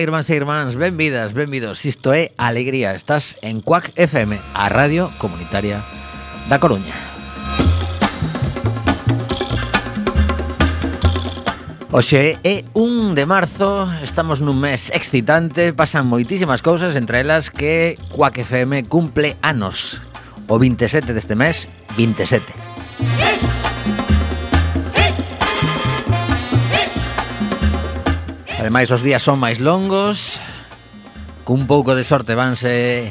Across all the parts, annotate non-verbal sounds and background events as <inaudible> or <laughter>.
irmáns e irmáns, benvidas, benvidos. Isto é Alegría, estás en Cuac FM A Radio Comunitaria da Coruña. Oxe é 1 de marzo, estamos nun mes excitante Pasan moitísimas cousas, entre elas que Cuac FM cumple anos. O 27 deste mes, 27 Ademais, os días son máis longos, cun pouco de sorte vanse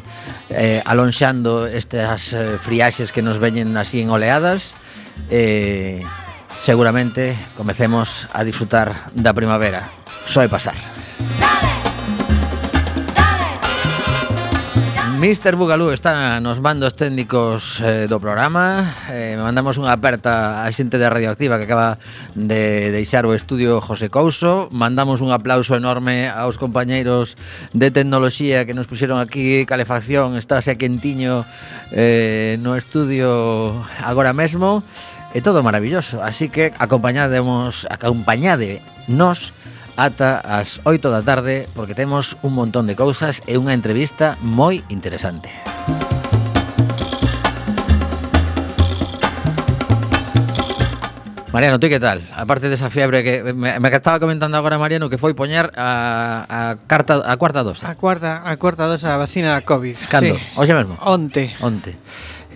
eh, alonxando estas eh, friaxes que nos veñen así en oleadas eh, seguramente comecemos a disfrutar da primavera. Soe pasar. Mr. Bugalú está nos mandos técnicos eh, do programa. Eh, Mandamos unha aperta a xente de Radioactiva que acaba de deixar o estudio José Couso. Mandamos un aplauso enorme aos compañeiros de tecnoloxía que nos puxeron aquí Calefacción, estáse quentiño eh, no estudio agora mesmo. É todo maravilloso, así que acompañademos, acompañade nos ata as 8 da tarde porque temos un montón de cousas e unha entrevista moi interesante. Mariano, tú que tal? Aparte desa fiebre que me, me estaba comentando agora Mariano que foi poñer a, a carta a cuarta dosa. A cuarta, a cuarta dosa da vacina da Covid. Cando? Sí. Hoxe mesmo. Onte. Onte.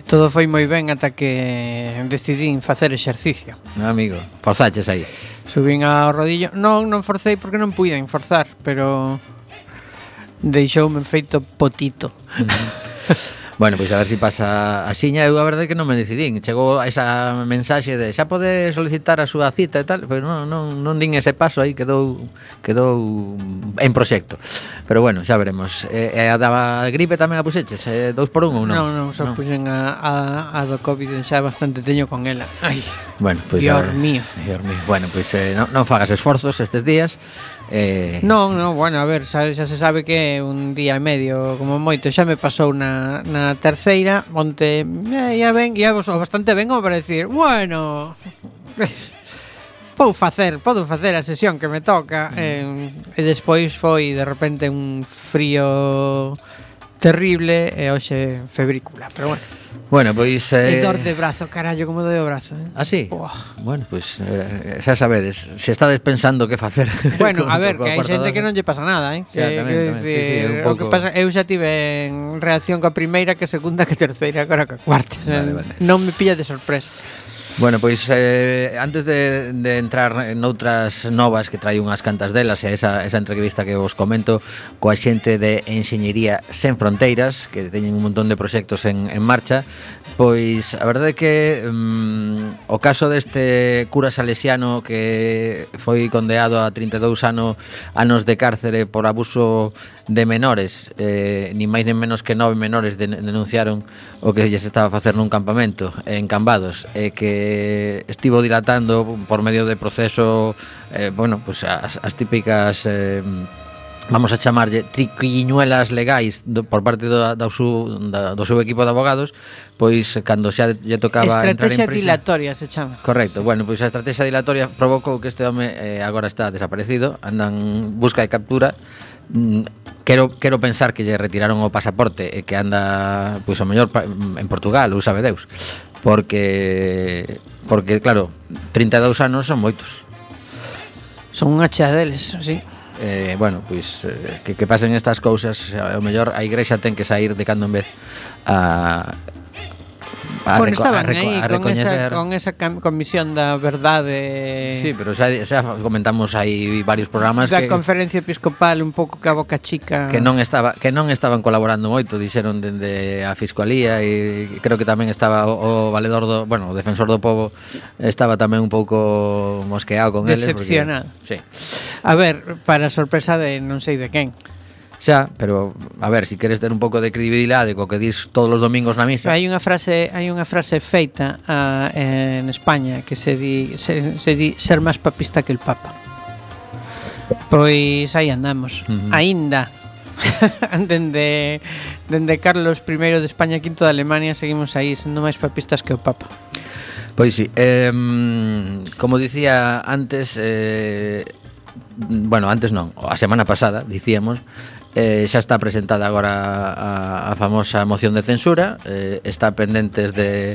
Todo foi moi ben ata que decidín facer exercicio. No, amigo, pasaches aí. Subín ao rodillo. Non, non forcei porque non puiden forzar, pero deixoume feito potito. <laughs> Bueno, pois pues a ver se si pasa xiña, eu a verdade que non me decidín. Chegou esa mensaxe de xa pode solicitar a súa cita e tal, pero non, non, non din ese paso aí, quedou quedou en proxecto. Pero bueno, xa veremos. E, eh, a da gripe tamén a puxeches, eh, dous por un ou non? Non, non, só no. puxen a, a, a do COVID xa bastante teño con ela. Ai, bueno, pues, Dios mío. Dios mío. Bueno, pois pues, eh, non, non fagas esforzos estes días, Eh... Non, non, bueno, a ver, xa, xa se sabe que un día e medio como moito Xa me pasou na, na terceira Onte, eh, ya ven, ya vos, bastante ben como para decir Bueno, <laughs> pou facer, podo facer a sesión que me toca mm. eh, E despois foi de repente un frío terrible e hoxe febrícula, pero bueno. Bueno, pois eh... E dor de brazo, carallo, como doi o brazo eh? Ah, sí? Oh. Bueno, pois pues, eh, xa sabedes Se estades pensando que facer <laughs> Bueno, con, a ver, que hai xente que non lle pasa nada eh? Que, tamén, que, tamén. Decir, sí, sí, un o que pasa, Eu xa tive en reacción coa primeira Que segunda, que terceira, agora coa cuarta vale, vale. Non me pilla de sorpresa Bueno, pois eh, antes de, de entrar en outras novas que trai unhas cantas delas e esa, esa entrevista que vos comento coa xente de Enxeñería Sen Fronteiras que teñen un montón de proxectos en, en marcha pois a verdade é que mm, o caso deste cura salesiano que foi condeado a 32 ano, anos de cárcere por abuso de menores eh, ni máis nin menos que nove menores denunciaron o que lles estaba a facer nun campamento en Cambados e eh, que eh, estivo dilatando por medio de proceso eh, bueno, pues as, as típicas eh, vamos a chamarlle triquiñuelas legais do, por parte do, do, su, da, do seu equipo de abogados pois cando xa lle tocaba Estrategia entrar en prisión. dilatoria se chama Correcto, sí. bueno, pois a estrategia dilatoria provocou que este home eh, agora está desaparecido andan busca e captura mm, quero quero pensar que lle retiraron o pasaporte e que anda pois o mellor en Portugal, ou sabe Deus porque porque claro, 32 anos son moitos. Son unha chea deles, sí. Eh, bueno, pois eh, que, que pasen estas cousas, eh, o mellor a igrexa ten que sair de cando en vez a a, bueno, estaban aí eh, a con esa, con esa comisión da verdade Sí, pero xa, xa comentamos aí varios programas da que, conferencia episcopal un pouco que a boca chica que non estaba que non estaban colaborando moito dixeron dende a fiscalía e creo que tamén estaba o, o valedor do, bueno, o defensor do povo estaba tamén un pouco mosqueado con eles decepcionado. Sí. A ver, para sorpresa de non sei de quen xa, pero a ver, se si queres ter un pouco de credibilidade co que dis todos os domingos na misa. Hai unha frase, hai unha frase feita a, en España que se di se, se di ser máis papista que el papa. Pois aí andamos, uh -huh. aínda <laughs> dende dende Carlos I de España V de Alemania seguimos aí sendo máis papistas que o papa. Pois sí, eh, como dicía antes eh, bueno, antes non, a semana pasada dicíamos Eh, xa está presentada agora a, a famosa moción de censura. Eh, Está pendentes de,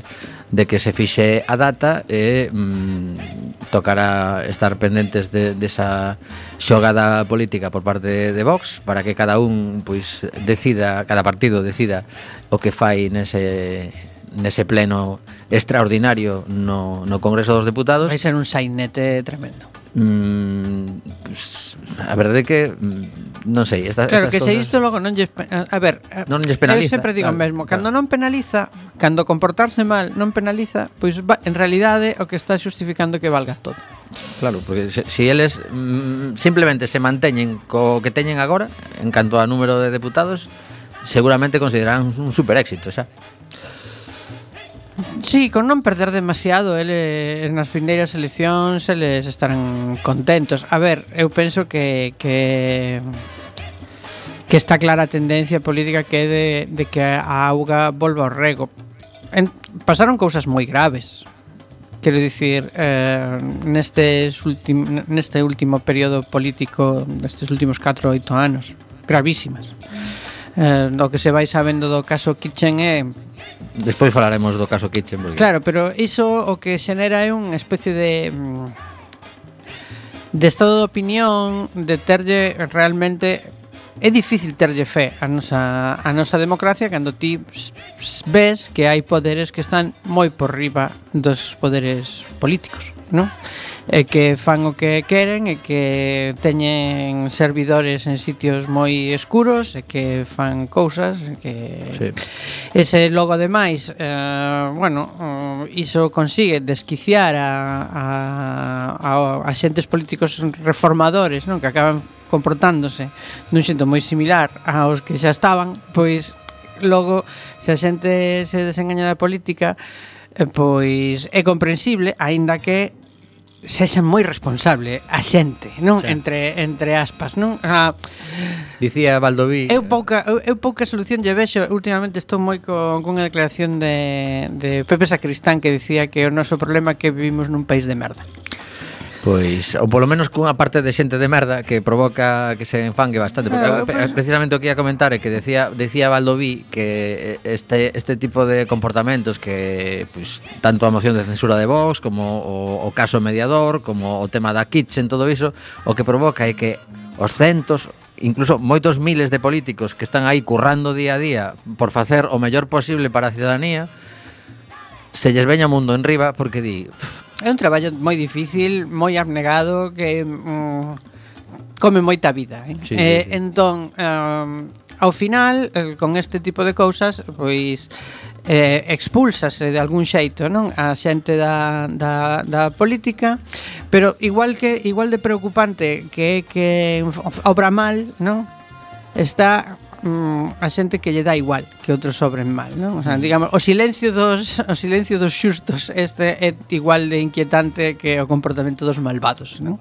de que se fixe a data E mm, tocará estar pendentes de, desa xogada política por parte de Vox Para que cada un pois, decida, cada partido decida o que fai nese, nese pleno extraordinario no, no Congreso dos Deputados. Vai ser un sainete tremendo. Mm, pues, A verdade é que mm, non sei, esta, Claro, estas que se isto logo non lle a ver, eh, non lle penaliza. Eu sempre digo claro, mesmo, cando claro. non penaliza, cando comportarse mal non penaliza, pois va, en realidade o que está xustificando que valga todo. Claro, porque se, si eles mm, simplemente se manteñen co que teñen agora en canto a número de deputados, seguramente considerarán un super éxito, xa. Sí, con non perder demasiado eh, eles nas primeiras eleccións eles estarán contentos. A ver, eu penso que que que está clara a tendencia política que é de, de que a auga volva ao rego. En, pasaron cousas moi graves. Quero dicir, eh, nestes ultim, neste último período político, nestes últimos 4 ou 8 anos, gravísimas eh, o que se vai sabendo do caso Kitchen é Despois falaremos do caso Kitchen porque... Claro, pero iso o que xenera é unha especie de mm, de estado de opinión de terlle realmente é difícil terlle fe a nosa, a nosa democracia cando ti ves que hai poderes que están moi por riba dos poderes políticos non? e que fan o que queren e que teñen servidores en sitios moi escuros e que fan cousas e que sí. ese logo ademais eh, bueno, eh, iso consigue desquiciar a, a, a, a xentes políticos reformadores non? que acaban comportándose dun xento moi similar aos que xa estaban pois logo se a xente se desengaña da política eh, pois é comprensible, aínda que sexan moi responsable a xente, non? Xa. Entre entre aspas, non? A... Dicía Valdoví. Eu eh. pouca eu, eu pouca solución lle vexo. Últimamente estou moi con cunha declaración de de Pepe Sacristán que dicía que o noso problema é que vivimos nun país de merda. Pois, ou polo menos cunha parte de xente de merda que provoca que se enfangue bastante, porque eh, precisamente o que ia comentar é que decía decía Valdoví que este este tipo de comportamentos que pues, tanto a moción de censura de Vox como o, o caso mediador, como o tema da Kitchen, todo iso, o que provoca é que os centos incluso moitos miles de políticos que están aí currando día a día por facer o mellor posible para a ciudadanía se lles veña o mundo en riba porque di É un traballo moi difícil, moi abnegado que mm, come moita vida, eh? Sí, eh, sí, sí. entón um, ao final con este tipo de cousas, pois eh, expulsase de algún xeito non a xente da, da, da política pero igual que igual de preocupante que é que obra mal non está mm, a xente que lle dá igual que outros sobren mal, non? O sea, mm. digamos, o silencio dos o silencio dos xustos este é igual de inquietante que o comportamento dos malvados, non?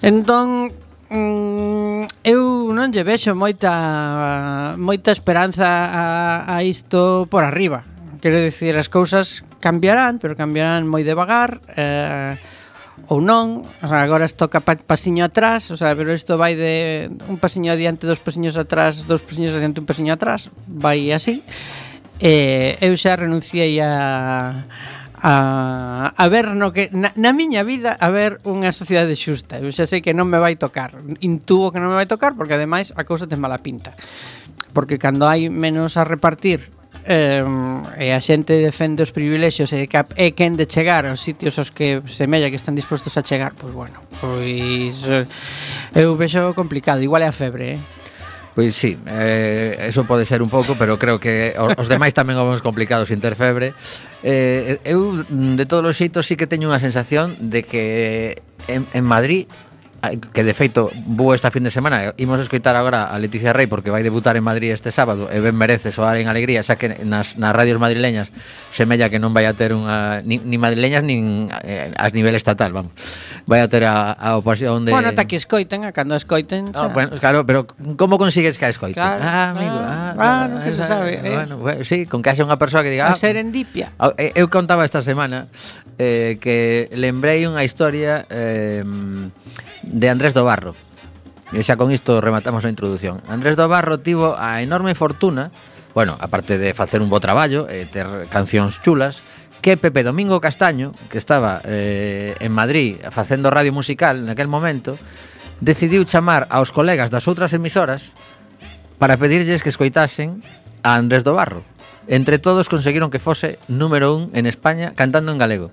Entón, mm, eu non lle vexo moita moita esperanza a, a isto por arriba. Quero dicir, as cousas cambiarán, pero cambiarán moi devagar. Eh, ou non, agora isto toca pa, pasiño atrás, o sea, pero isto vai de un pasiño adiante, dos pasiños atrás, dos pasiños adiante, un pasiño atrás, vai así. Eh, eu xa renunciei a a, a ver no que na, na miña vida a ver unha sociedade xusta. Eu xa sei que non me vai tocar. intuo que non me vai tocar porque ademais a cousa ten mala pinta. Porque cando hai menos a repartir eh, e a xente defende os privilexios e que é quen de chegar aos sitios aos que semella que están dispostos a chegar, pois bueno, pois eh, eu vexo complicado, igual é a febre, eh? Pois sí, eh, eso pode ser un pouco, pero creo que os demais tamén o vemos complicado sin ter febre. Eh, eu, de todos os xeitos, sí que teño unha sensación de que en, en Madrid que de feito vou esta fin de semana. Imos escoitar agora a Leticia Rey porque vai debutar en Madrid este sábado e ben merece soar en alegría xa que nas, nas radios madrileñas semella que non vai a ter unha nin, ni madrileñas nin eh, as nivel estatal, vamos. Vai a ter a, a oposición de Bueno, ata que escoiten, a cando escoiten. Ah, xa... Ah, bueno, claro, pero como consigues que a escoiten? Claro, ah, amigo, ah, ah, claro, que esa, se sabe. Eh. Bueno, bueno, sí, con que haxa unha persoa que diga, a ah, serendipia. Ah, eh, eu contaba esta semana eh, que lembrei unha historia eh, de Andrés do Barro. E xa con isto rematamos a introdución. Andrés do Barro tivo a enorme fortuna bueno, aparte de facer un bo traballo e ter cancións chulas, que Pepe Domingo Castaño, que estaba eh, en Madrid facendo radio musical naquel momento, decidiu chamar aos colegas das outras emisoras para pedirlles que escoitasen a Andrés do Barro. Entre todos conseguiron que fose número un en España cantando en galego.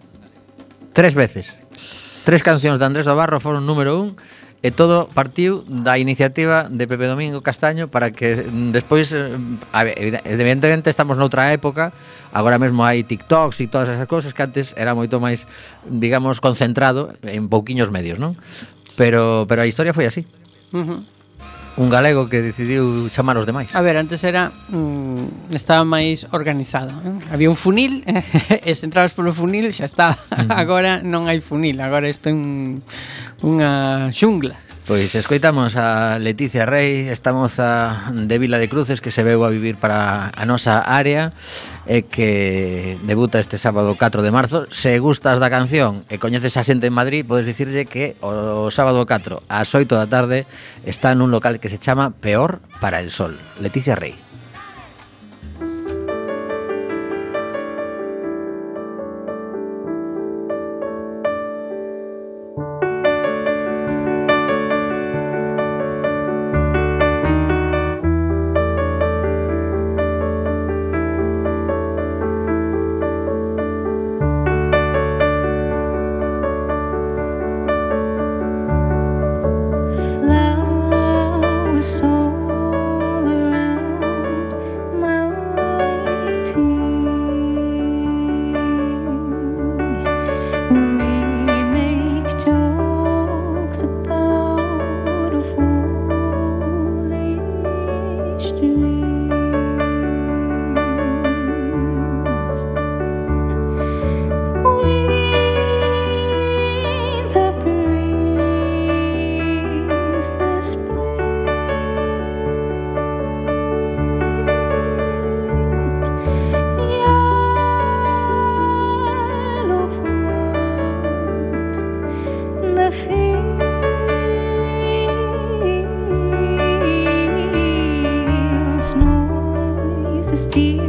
Tres veces. Tres cancións de Andrés do Barro foron número un E todo partiu da iniciativa de Pepe Domingo Castaño para que mm, despois, eh, a ver, evidentemente estamos noutra época, agora mesmo hai TikToks e todas esas cousas que antes era moito máis, digamos, concentrado en pouquiños medios, non? Pero, pero a historia foi así. Uh -huh un galego que decidiu chamar os demais. A ver, antes era mm, estaba máis organizado. Eh? Había un funil, <laughs> e se entrabas polo funil xa está. Uh <laughs> -huh. Agora non hai funil, agora isto é un, unha xungla. Pois escoitamos a Leticia Rey, esta moza de Vila de Cruces que se veu a vivir para a nosa área e que debuta este sábado 4 de marzo. Se gustas da canción e coñeces a xente en Madrid, podes dicirlle que o sábado 4 ás 8 da tarde está nun local que se chama Peor para el Sol. Leticia Rey. いい。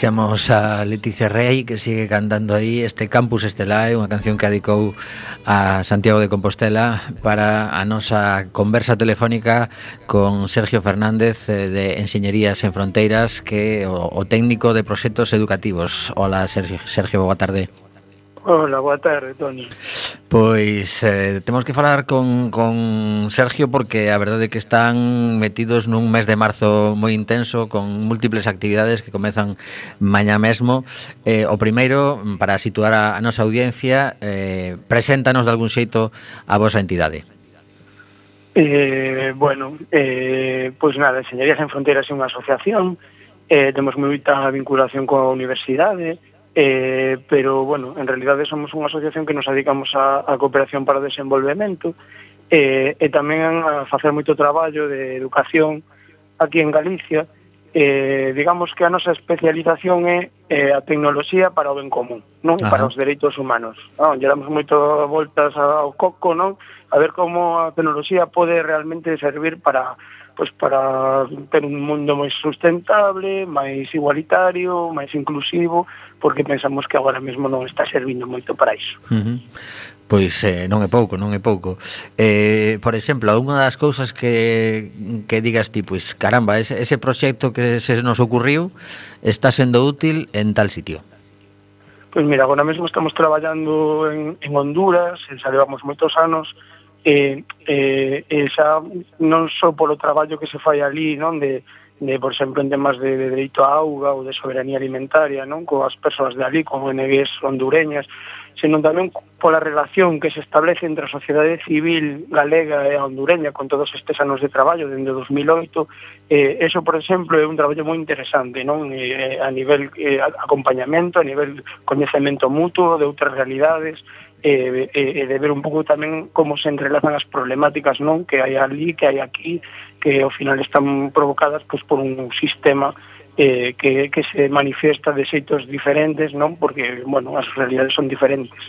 deixamos a Leticia Rey que sigue cantando aí este Campus Estelae, unha canción que adicou a Santiago de Compostela para a nosa conversa telefónica con Sergio Fernández eh, de Enxeñerías en Fronteiras que o, o técnico de proxectos educativos. Ola Sergio, Sergio boa tarde. Hola, boa tarde, Toni. Pois eh, temos que falar con, con Sergio porque a verdade é que están metidos nun mes de marzo moi intenso con múltiples actividades que comezan mañá mesmo. Eh, o primeiro, para situar a, a nosa audiencia, eh, preséntanos de algún xeito a vosa entidade. Eh, bueno, eh, pois nada, Señorías en Fronteras é unha asociación, eh, temos moita vinculación coa universidade, Eh, pero, bueno, en realidade somos unha asociación que nos dedicamos a, a cooperación para o desenvolvemento eh, e tamén a facer moito traballo de educación aquí en Galicia. Eh, digamos que a nosa especialización é eh, a tecnoloxía para o ben común, non? Ajá. Para os dereitos humanos. Non, lle damos moito voltas ao coco, non? A ver como a tecnoloxía pode realmente servir para pois para ter un mundo máis sustentable, máis igualitario, máis inclusivo, porque pensamos que agora mesmo non está servindo moito para iso. Uh -huh. Pois eh, non é pouco, non é pouco. Eh, por exemplo, unha das cousas que, que digas ti, pois caramba, ese, ese proxecto que se nos ocurriu está sendo útil en tal sitio. Pois mira, agora mesmo estamos traballando en, en Honduras, xa levamos moitos anos, e, e, e xa non só polo traballo que se fai ali, non, de, de por exemplo, en temas de, de dereito á auga ou de soberanía alimentaria, non, coas persoas de ali, como ONGs hondureñas, senón tamén pola relación que se establece entre a sociedade civil galega e a hondureña con todos estes anos de traballo dende 2008, eh, eso, por exemplo, é un traballo moi interesante, non eh, a nivel eh, acompañamento, a nivel coñecemento mutuo de outras realidades, e, e, e de ver un pouco tamén como se entrelazan as problemáticas non que hai ali, que hai aquí, que ao final están provocadas pois, por un sistema eh, que, que se manifiesta de xeitos diferentes, non porque bueno, as realidades son diferentes.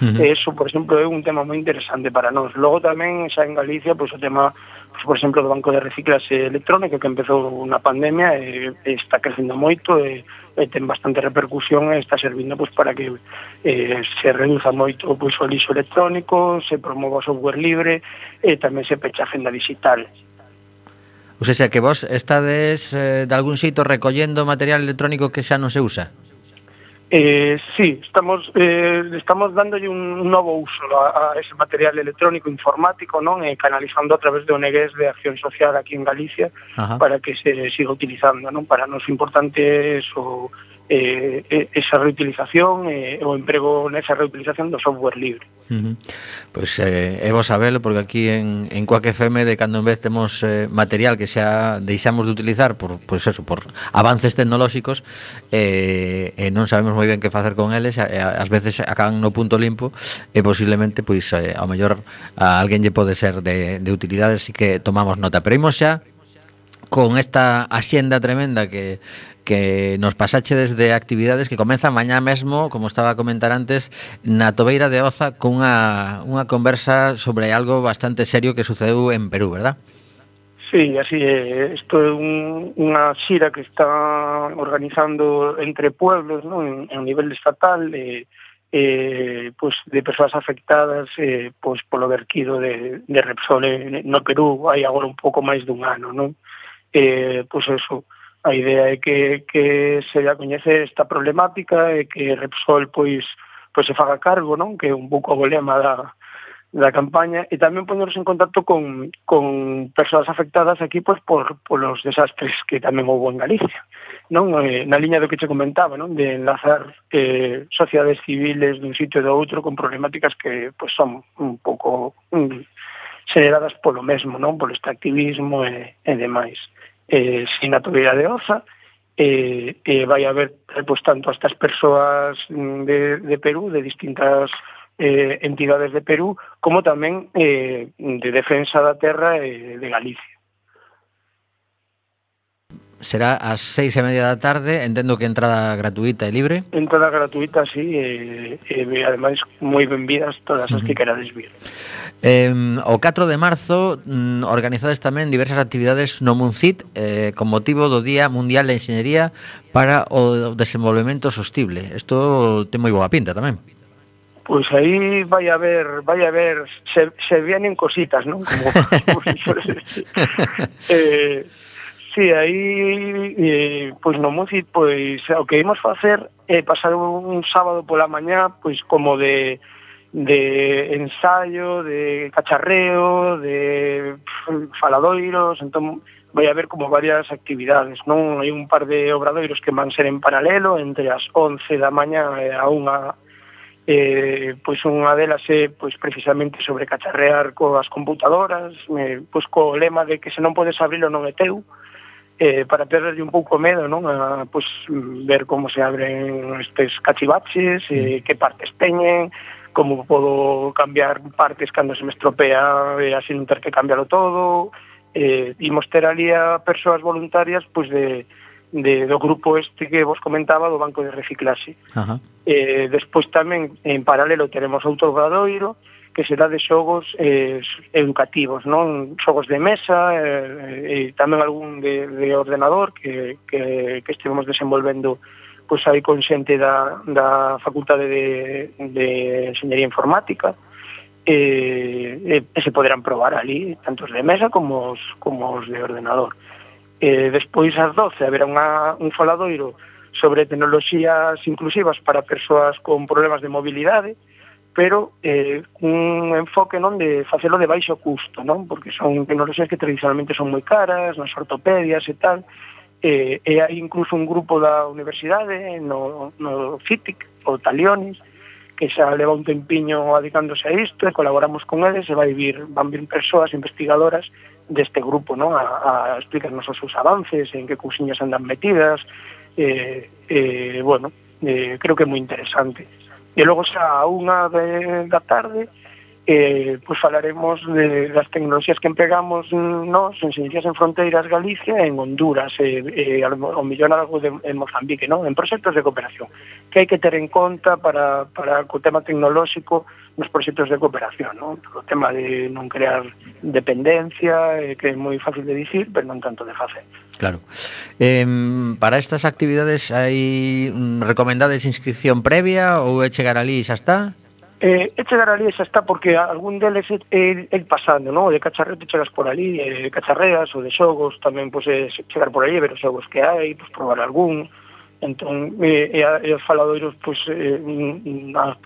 Uh -huh. Eso, por exemplo, é un tema moi interesante para nós. Logo tamén, xa en Galicia, pois o tema, pois, por exemplo, do banco de reciclase electrónico que empezou na pandemia e, e está crecendo moito e, e ten bastante repercusión e está servindo pois, para que eh, se reduza moito pois, o lixo electrónico, se promova o software libre eh, e tamén se pecha a agenda digital. O sea, que vos estades eh, de algún xeito recollendo material electrónico que xa non se usa? Eh, sí, estamos eh, estamos dándolle un novo uso a, a ese material electrónico informático, non, e canalizando a través de Negués de Acción Social aquí en Galicia Ajá. para que se siga utilizando, non? Para nos importante eso Eh, eh, esa reutilización eh, o emprego nesa reutilización do software libre. Uh -huh. Pois pues, eh, é vos sabelo porque aquí en, en Coac FM de cando en vez temos eh, material que xa deixamos de utilizar por, pues eso, por avances tecnolóxicos eh, e eh, non sabemos moi ben que facer con eles e, ás veces acaban no punto limpo e posiblemente pois pues, eh, ao mellor a alguén lle pode ser de, de utilidade así que tomamos nota pero imos xa con esta axenda tremenda que que nos pasache desde actividades que comezan mañá mesmo, como estaba a comentar antes, na Tobeira de Oza cunha unha conversa sobre algo bastante serio que sucedeu en Perú, verdad? Sí, así é. Isto é un, unha xira que está organizando entre pueblos, ¿no? en, en nivel estatal, eh, eh, pues de persoas afectadas eh, pues polo verquido de, de Repsol en, no Perú hai agora un pouco máis dun ano, non? Eh, pois pues eso, A idea é que, que se ya coñece esta problemática e que Repsol pois, pois se faga cargo, non? que é un pouco o lema da, da campaña e tamén poñeros en contacto con, con persoas afectadas aquí pois, por, por os desastres que tamén houve en Galicia. Non? Eh, na liña do que che comentaba, non? de enlazar eh, sociedades civiles dun sitio e do outro con problemáticas que pois, son un pouco mm, xeradas polo mesmo, non? polo extractivismo e, e demais eh, sin sinatoria de OZA, e, eh, eh, vai haber eh, pues, tanto a estas persoas mm, de, de Perú, de distintas eh, entidades de Perú, como tamén eh, de defensa da terra eh, de Galicia. Será ás seis e media da tarde, entendo que entrada gratuita e libre. Entrada gratuita, sí, e, eh, eh, ademais moi benvidas todas as uh -huh. que querades vir. Eh, o 4 de marzo mm, organizades tamén diversas actividades no Muncit eh, con motivo do Día Mundial da Enxeñería para o desenvolvemento sostible. Isto ten moi boa pinta tamén. Pois pues aí vai a ver, vai a ver, se, se vienen cositas, non? Como, como <laughs> eh, sí, aí, eh, pois no Muncit, pois o que imos facer é eh, pasar un sábado pola mañá, pois como de de ensaio, de cacharreo, de faladoiros, entón vai haber como varias actividades, non? Hai un par de obradoiros que van ser en paralelo entre as 11 da mañá e a unha eh, pois unha delas é pois precisamente sobre cacharrear coas computadoras, eh, pois co lema de que se non podes abrilo non é teu, eh, para perderlle un pouco medo, non? A, pois, ver como se abren estes cachivaches, eh, que partes teñen, como podo cambiar partes cando se me estropea e así non ter que cambiarlo todo. Eh, imos ter ali a persoas voluntarias pois de, de, do grupo este que vos comentaba do Banco de Reciclaxe. Ajá. Eh, despois tamén en paralelo teremos outro gradoiro que será de xogos eh, educativos, non? Xogos de mesa eh, e tamén algún de, de ordenador que, que, que estivemos desenvolvendo pois hai con xente da, da Facultade de, de Enseñería Informática, e, e, se poderán probar ali, tanto os de mesa como os, como os de ordenador. E, despois, ás 12, haberá unha, un faladoiro sobre tecnoloxías inclusivas para persoas con problemas de mobilidade, pero eh, un enfoque non de facelo de baixo custo, non? porque son tecnoloxías que tradicionalmente son moi caras, nas ortopedias e tal, eh, e hai incluso un grupo da universidade no, no CITIC ou Taliones que xa leva un tempiño adicándose a isto e colaboramos con eles e vai vir, van vir persoas investigadoras deste grupo non? A, a explicarnos os seus avances en que cousiñas andan metidas eh, eh, bueno, eh, creo que é moi interesante. E logo xa a unha de, da tarde eh, pois falaremos de, das tecnoloxías que empregamos nós en Ciencias en Fronteiras Galicia en Honduras, eh, eh, ao millón algo de, en Mozambique, non? en proxectos de cooperación, que hai que ter en conta para, para o tema tecnolóxico nos proxectos de cooperación, non? o tema de non crear dependencia, eh, que é moi fácil de dicir, pero non tanto de facer. Claro. Eh, para estas actividades hai mm, recomendades inscripción previa ou é chegar ali e xa está? Eh, e chegar ali xa está porque algún deles é, é, é pasando, non? De cacharreo te chegas por ali, eh, cacharreas ou de xogos, tamén pois, é, eh, chegar por ali, ver os xogos que hai, pois, probar algún, entón, eh, e, e os faladoiros, pois, eh,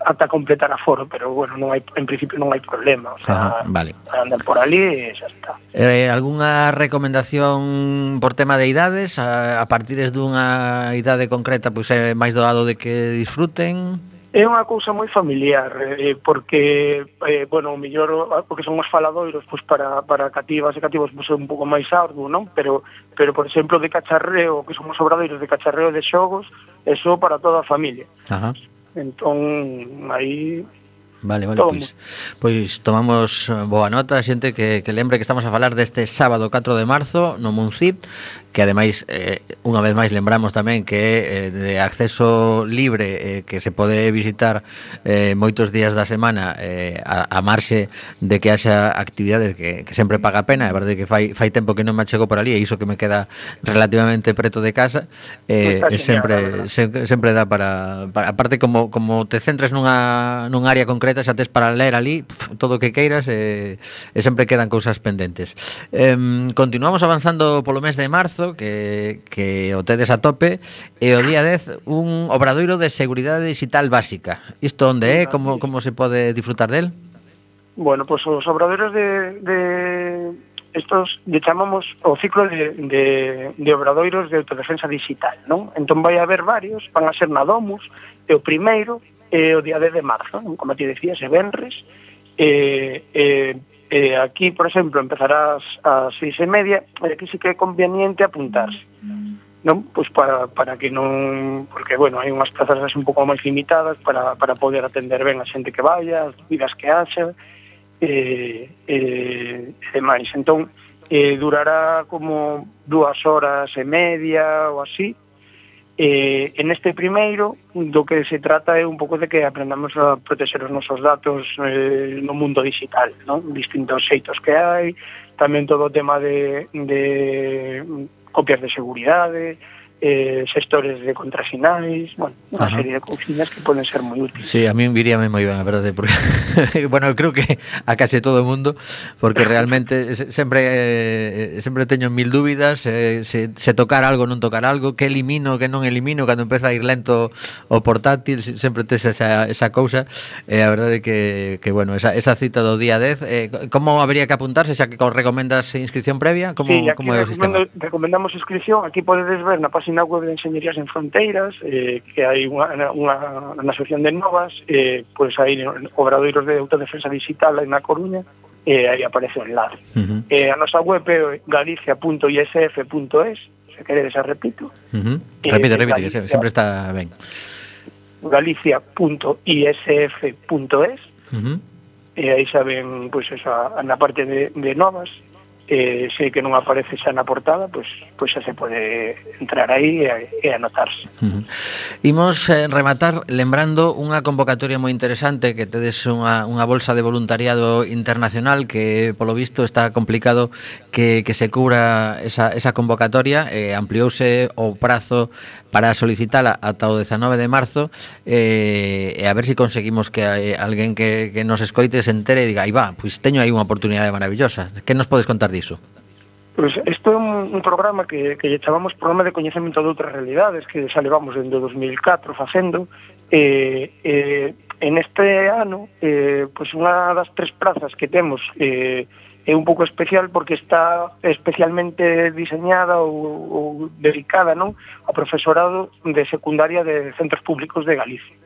ata completar a foro, pero, bueno, non hai, en principio non hai problema, o sea, Ajá, vale. andar por ali e xa está. Eh, algunha recomendación por tema de idades? A, a partir dunha idade concreta, pois, é máis doado de que disfruten? É unha cousa moi familiar, eh, porque, eh, bueno, o millor, porque somos faladoiros, pois para, para cativas e cativos pois, é un pouco máis arduo, non? Pero, pero, por exemplo, de cacharreo, que somos obradoiros de cacharreo de xogos, eso para toda a familia. Ajá. Entón, aí Vale, vale, pois, pois tomamos eh, boa nota, xente que, que lembre que estamos a falar deste sábado 4 de marzo no Muncip, que ademais eh, unha vez máis lembramos tamén que é eh, de acceso libre eh, que se pode visitar eh, moitos días da semana eh, a, a marxe de que haxa actividades que, que sempre paga a pena, é verdade que fai, fai tempo que non me chego por ali e iso que me queda relativamente preto de casa eh, e sempre, sempre sempre dá para, para aparte como como te centres nunha, nun área concreta papeletas, xa tes para ler ali pf, todo o que queiras e, e sempre quedan cousas pendentes. em, continuamos avanzando polo mes de marzo que, que o tedes a tope e o día 10 un obradoiro de seguridade digital básica. Isto onde é? Como, como se pode disfrutar del? Bueno, pois pues, os obradoiros de, de estos lle chamamos o ciclo de, de, de obradoiros de autodefensa digital, non? Entón vai haber varios, van a ser na Domus, e o primeiro eh, o día 10 de marzo, como ti decías, é Benres. Eh, eh, eh, aquí, por exemplo, empezarás ás seis e media, e aquí sí que é conveniente apuntarse. Non? Pois para, para que non... Porque, bueno, hai unhas plazas así un pouco máis limitadas para, para poder atender ben a xente que vaya, as dúbidas que haxa, eh, eh, e demais. Entón, eh, durará como dúas horas e media ou así, Eh, en este primeiro, do que se trata é un pouco de que aprendamos a proteger os nosos datos eh, no mundo digital, non? distintos xeitos que hai, tamén todo o tema de, de copias de seguridade, eh, eh, sectores de contrasinais, bueno, unha Ajá. serie de cousiñas que poden ser moi útiles. Sí, a mí viríame moi ben, a verdade, porque, <laughs> bueno, creo que a case todo o mundo, porque <laughs> realmente sempre eh, sempre teño mil dúbidas, eh, se, se tocar algo, non tocar algo, que elimino, que non elimino, cando empeza a ir lento o portátil, sempre tes esa, esa cousa, eh, a verdade que, que bueno, esa, esa cita do día 10, eh, como habría que apuntarse, xa que recomendas inscripción previa, como, sí, como é o sistema? Recomendamos inscripción, aquí podedes ver na página página web de Enseñerías en Fronteiras, eh, que hai unha, unha, unha asociación de novas, eh, pois hai obradoiros de autodefensa digital en na Coruña, e eh, aí aparece o enlace. Uh -huh. eh, a nosa web é galicia.isf.es, se queredes, a repito. Uh -huh. Repite, eh, repite, Galicia, que sempre está ben. galicia.isf.es, uh -huh. e eh, aí saben, pois, pues, esa, na parte de, de novas, que sei que non aparece xa na portada, pois, pois xa se pode entrar aí e, e anotarse. Uh -huh. Imos eh, rematar lembrando unha convocatoria moi interesante que tedes unha, unha bolsa de voluntariado internacional que polo visto está complicado que, que se cubra esa, esa convocatoria e eh, ampliouse o prazo para solicitala ata o 19 de marzo eh, e a ver se si conseguimos que eh, alguén que, que nos escoite se entere e diga, aí va, pois teño aí unha oportunidade maravillosa. Que nos podes contar diso? Pois pues isto é un, un programa que, que lle chamamos programa de coñecemento de outras realidades que xa levamos dentro 2004 facendo eh, eh, en este ano eh, pois pues unha das tres plazas que temos eh, é un pouco especial porque está especialmente diseñada ou, ou dedicada non a profesorado de secundaria de centros públicos de Galicia.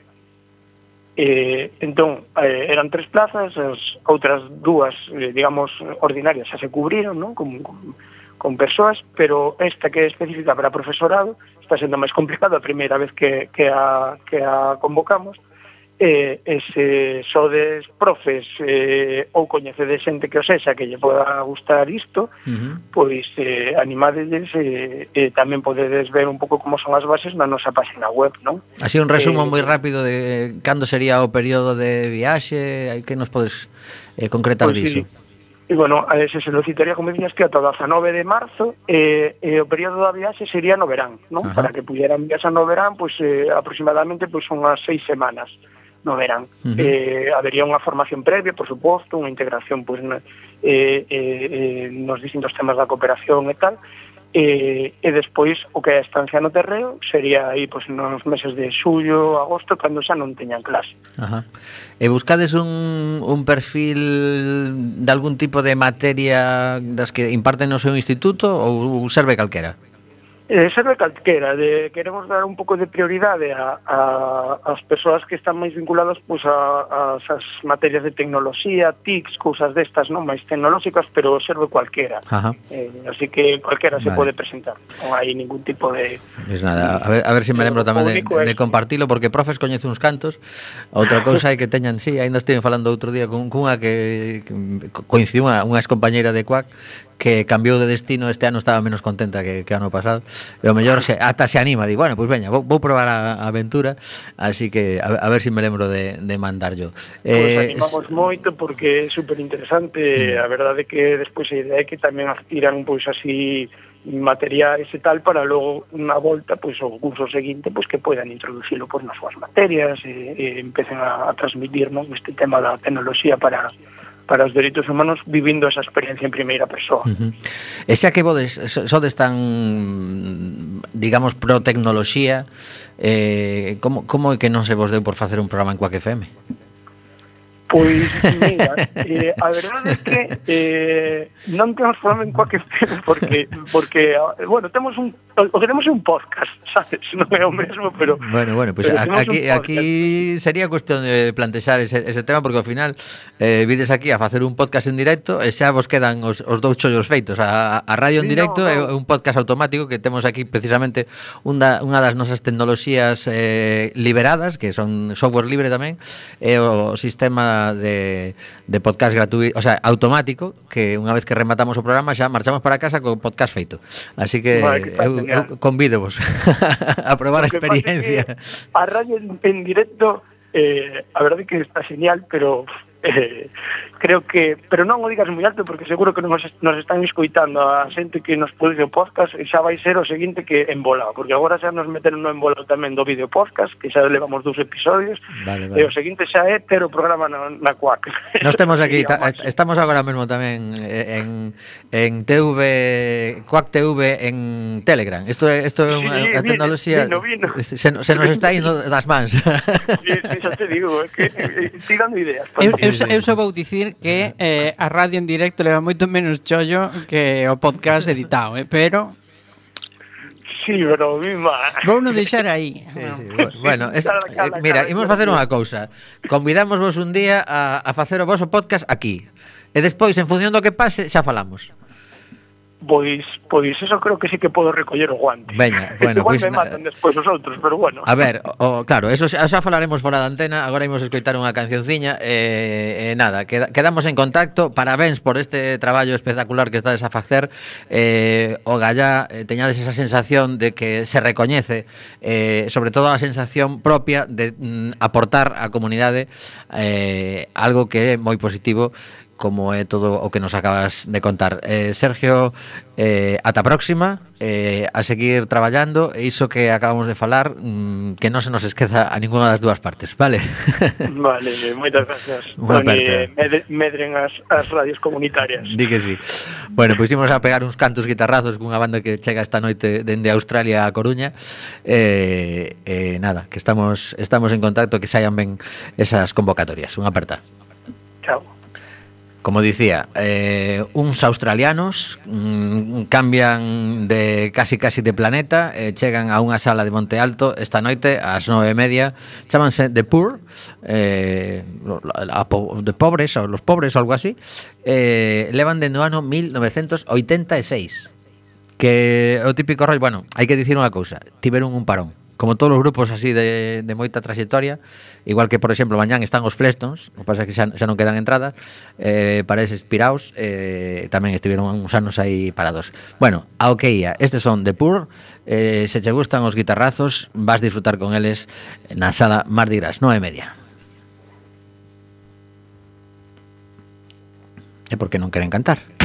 Eh, entón, eh, eran tres plazas, as outras dúas, eh, digamos, ordinarias, xa se cubriron, non? Con, con, con persoas, pero esta que é específica para profesorado está sendo máis complicado a primeira vez que, que, a, que a convocamos, e, e se sodes profes eh, ou coñecedes xente que o sexa que lle poda gustar isto, uh -huh. pois eh, animadelles e eh, eh, tamén podedes ver un pouco como son as bases na nosa página web, non? Así un resumo eh, moi rápido de cando sería o período de viaxe, hai que nos podes eh, concretar pois pues, diso? Sí. E, bueno, a ese se lo citaría, como dicías, que ata o 19 de marzo eh, eh, o período da viaxe sería no verán, non? Ajá. Para que pudieran viaxar no verán, pois, pues, eh, aproximadamente pois, pues, unhas seis semanas. Uh no verán. Uh -huh. eh, habería unha formación previa, por suposto, unha integración pois, na, eh, eh, eh nos distintos temas da cooperación e tal, e, e despois o que é a estancia no terreo sería aí pois, nos meses de xullo, agosto, cando xa non teñan clase. Ajá. E buscades un, un perfil de algún tipo de materia das que imparten no seu instituto ou serve calquera? Eh, esa de calquera, de, queremos dar un pouco de prioridade a, a, as persoas que están máis vinculadas pois, a, a esas materias de tecnoloxía, TICs, cousas destas non máis tecnolóxicas, pero serve cualquera. Ajá. Eh, así que cualquera vale. se pode presentar, non hai ningún tipo de... Pues nada, a ver, a ver se si me lembro tamén de, de eh. compartilo, porque profes coñece uns cantos, outra cousa é que teñan, sí, ainda estive falando outro día con cunha que, que coincidiu unha, unha compañeira de CUAC que cambiou de destino este ano estaba menos contenta que, que ano pasado e o mellor se, ata se anima di, bueno, pois pues veña, vou, vou probar a, a aventura así que a, a ver se si me lembro de, de mandar yo eh, pues animamos moito porque é super interesante mm. a verdade que despois a idea é que tamén tiran pois así materiais e tal para logo unha volta pois o curso seguinte pois que poidan introducilo pois nas súas materias e, e empecen a, a transmitirnos este tema da tecnoloxía para para os dereitos humanos vivindo esa experiencia en primeira persoa. Uh -huh. E xa que vodes, sodes tan, digamos, pro tecnoloxía, eh, como, como é que non se vos deu por facer un programa en Quack FM? Pois, mira, eh, a verdade é que eh, non temos problema en coa que porque, porque, bueno, temos un, o que temos un podcast, sabes? Non é o mesmo, pero... Bueno, bueno, pues a, aquí, aquí sería cuestión de plantexar ese, ese tema, porque ao final eh, vides aquí a facer un podcast en directo e xa vos quedan os, os dous chollos feitos. A, a radio en directo sí, no, no. é un podcast automático que temos aquí precisamente unha, unha das nosas tecnoloxías eh, liberadas, que son software libre tamén, é o sistema de, de podcast gratuito, o sea, automático, que unha vez que rematamos o programa xa marchamos para casa co podcast feito. Así que vale, que eu, eu convídovos <laughs> a probar a experiencia. A radio en directo eh, a verdade que está genial, pero eh, <laughs> creo que, pero non o digas moi alto porque seguro que nos, nos están escoitando a xente que nos produce o podcast e xa vai ser o seguinte que embolado, porque agora xa nos meteron no embolado tamén do vídeo podcast, que xa levamos dous episodios, vale, vale. e o seguinte xa é ter o programa na, na CUAC. Nos temos aquí, <laughs> ta, estamos agora mesmo tamén eh, en, en TV, CUAC TV en Telegram. Isto é, isto é unha sí, tecnoloxía... Vino, vino. Se, se nos está indo <laughs> das mans. Sí, sí, xa te digo, é que, eh, é, tirando ideas. Eu, eu eu só vou dicir que eh, a radio en directo leva moito menos chollo que o podcast editado, eh, pero Sí, pero viva. Vou non deixar aí. Sí, sí, bueno, es, eh, mira, imos facer unha cousa. Convidamos vos un día a, a facer o vosso podcast aquí. E despois, en función do que pase, xa falamos. Pois, pois eso creo que sí que podo recoller o guante. Veña, <laughs> bueno, Igual pois, me matan despois os outros, pero bueno. A ver, o, claro, eso xa, xa falaremos fora da antena, agora imos escoitar unha cancionciña e eh, eh, nada, queda, quedamos en contacto. Parabéns por este traballo espectacular que estades a facer. Eh, o Gallá, eh, teñades esa sensación de que se recoñece, eh, sobre todo a sensación propia de mm, aportar á comunidade eh, algo que é moi positivo como é todo o que nos acabas de contar. Eh, Sergio, eh, ata próxima, eh, a seguir traballando, e iso que acabamos de falar, mm, que non se nos esqueza a ninguna das dúas partes, vale? <laughs> Vale, moitas gracias. <laughs> Bueno, Med medren as, as radios comunitarias. Di que sí. Bueno, pois pues imos a pegar uns cantos guitarrazos cunha banda que chega esta noite dende Australia a Coruña. Eh, eh, nada, que estamos estamos en contacto, que saian ben esas convocatorias. Unha aperta. Chao. Como dicía, eh, uns australianos mm, cambian de casi casi de planeta eh, chegan a unha sala de Monte Alto esta noite ás nove e media chamanse The Poor eh, a, a, de pobres, ou los pobres ou algo así eh, levan dende o ano 1986 que o típico rollo, bueno, hai que dicir unha cousa tiveron un parón como todos os grupos así de, de moita trayectoria, igual que, por exemplo, mañán están os Flestons, o pasa que xa, xa non quedan entradas, eh, para eses piraos, eh, tamén estiveron uns anos aí parados. Bueno, ao que ia, estes son The Pur, eh, se che gustan os guitarrazos, vas disfrutar con eles na sala Mardi Gras, 9 e media. E por que non queren cantar?